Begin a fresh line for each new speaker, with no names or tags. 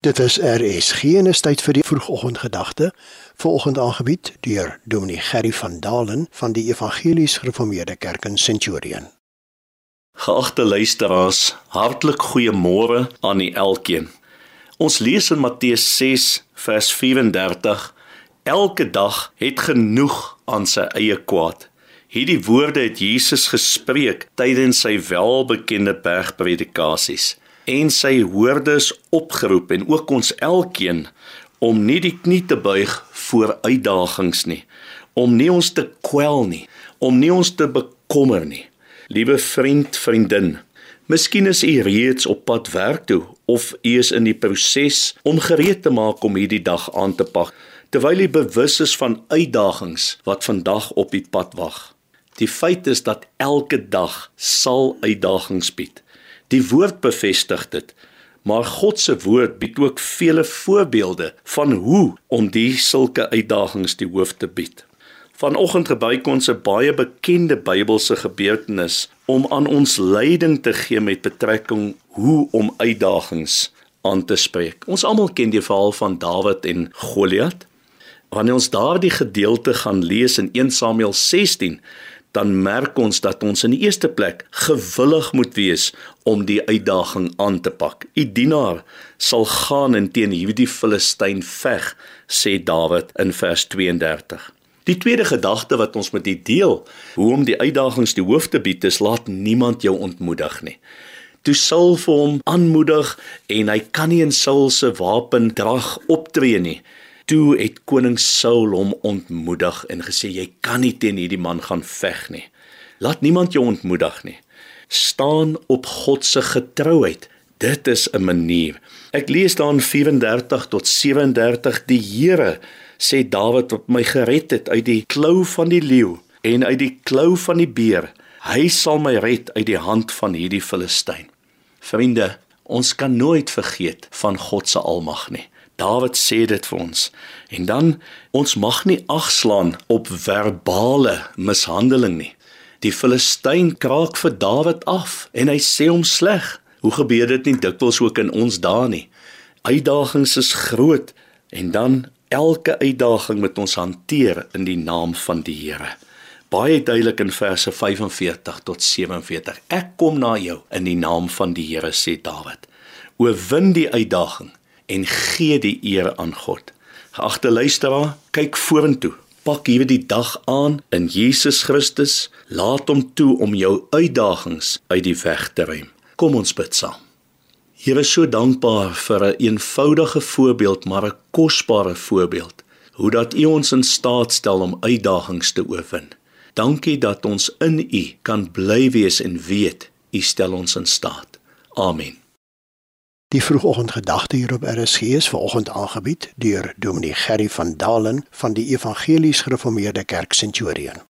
Dit is RSG en is tyd vir die vroegoggendgedagte. Volgende aangebied deur Dominee Gerry van Dalen van die Evangelies Gereformeerde Kerk in Centurion.
Geagte luisteraars, hartlik goeiemôre aan u elkeen. Ons lees in Matteus 6 vers 34: Elke dag het genoeg aan sy eie kwaad. Hierdie woorde het Jesus gespreek tydens sy welbekende bergpredikasies en sy hoordes opgeroep en ook ons elkeen om nie die knie te buig voor uitdagings nie, om nie ons te kwel nie, om nie ons te bekommer nie. Liewe vriend, vriendin, miskien is u reeds op pad werk toe of u is in die proses om gereed te maak om hierdie dag aan te pak, terwyl u bewus is van uitdagings wat vandag op u pad wag. Die feit is dat elke dag sal uitdagings bied. Die woord bevestig dit. Maar God se woord bied ook vele voorbeelde van hoe om die sulke uitdagings die hoof te bied. Vanoggend gebruik ons 'n baie bekende Bybelse gebeurtenis om aan ons leiding te gee met betrekking hoe om uitdagings aan te spreek. Ons almal ken die verhaal van Dawid en Goliat. Wanneer ons daardie gedeelte gaan lees in 1 Samuel 16, dan merk ons dat ons in die eerste plek gewillig moet wees om die uitdaging aan te pak. U dienaar sal gaan en teen hierdie Filistyn veg, sê Dawid in vers 32. Die tweede gedagte wat ons met u deel, hoe om die uitdagings die hoof te bied, is laat niemand jou ontmoedig nie. Toe Saul vir hom aanmoedig en hy kan nie in Saul se wapendrag optree nie toe het koning Saul hom ontmoedig en gesê jy kan nie teen hierdie man gaan veg nie. Laat niemand jou ontmoedig nie. Staan op God se getrouheid. Dit is 'n manier. Ek lees dan 34 tot 37 die Here sê Dawid wat my gered het uit die klou van die leeu en uit die klou van die beer. Hy sal my red uit die hand van hierdie Filistyn. Vriende, ons kan nooit vergeet van God se almag nie. Dawid sê dit vir ons. En dan ons mag nie agslaan op verbale mishandeling nie. Die Filistyn kraak vir Dawid af en hy sê hom sleg. Hoe gebeur dit nie dikwels ook in ons dae nie? Uitdagings is groot en dan elke uitdaging moet ons hanteer in die naam van die Here. Baie duidelik in verse 45 tot 47. Ek kom na jou in die naam van die Here sê Dawid. Oorwin die uitdaging en gee die eer aan God. Geagte luisteraar, kyk vorentoe. Pak hierdie dag aan in Jesus Christus. Laat hom toe om jou uitdagings uit die weg te ruim. Kom ons bid saam. Here, so dankbaar vir 'n een eenvoudige voorbeeld, maar 'n kosbare voorbeeld. Hoe dat U ons in staat stel om uitdagings te oorwin. Dankie dat ons in U kan bly wees en weet U stel ons in staat. Amen.
Die vroegoggendgedagte hier op RSG is vanoggend aangebied deur Dominee Gerry van Dalen van die Evangelies Gereformeerde Kerk Centurion.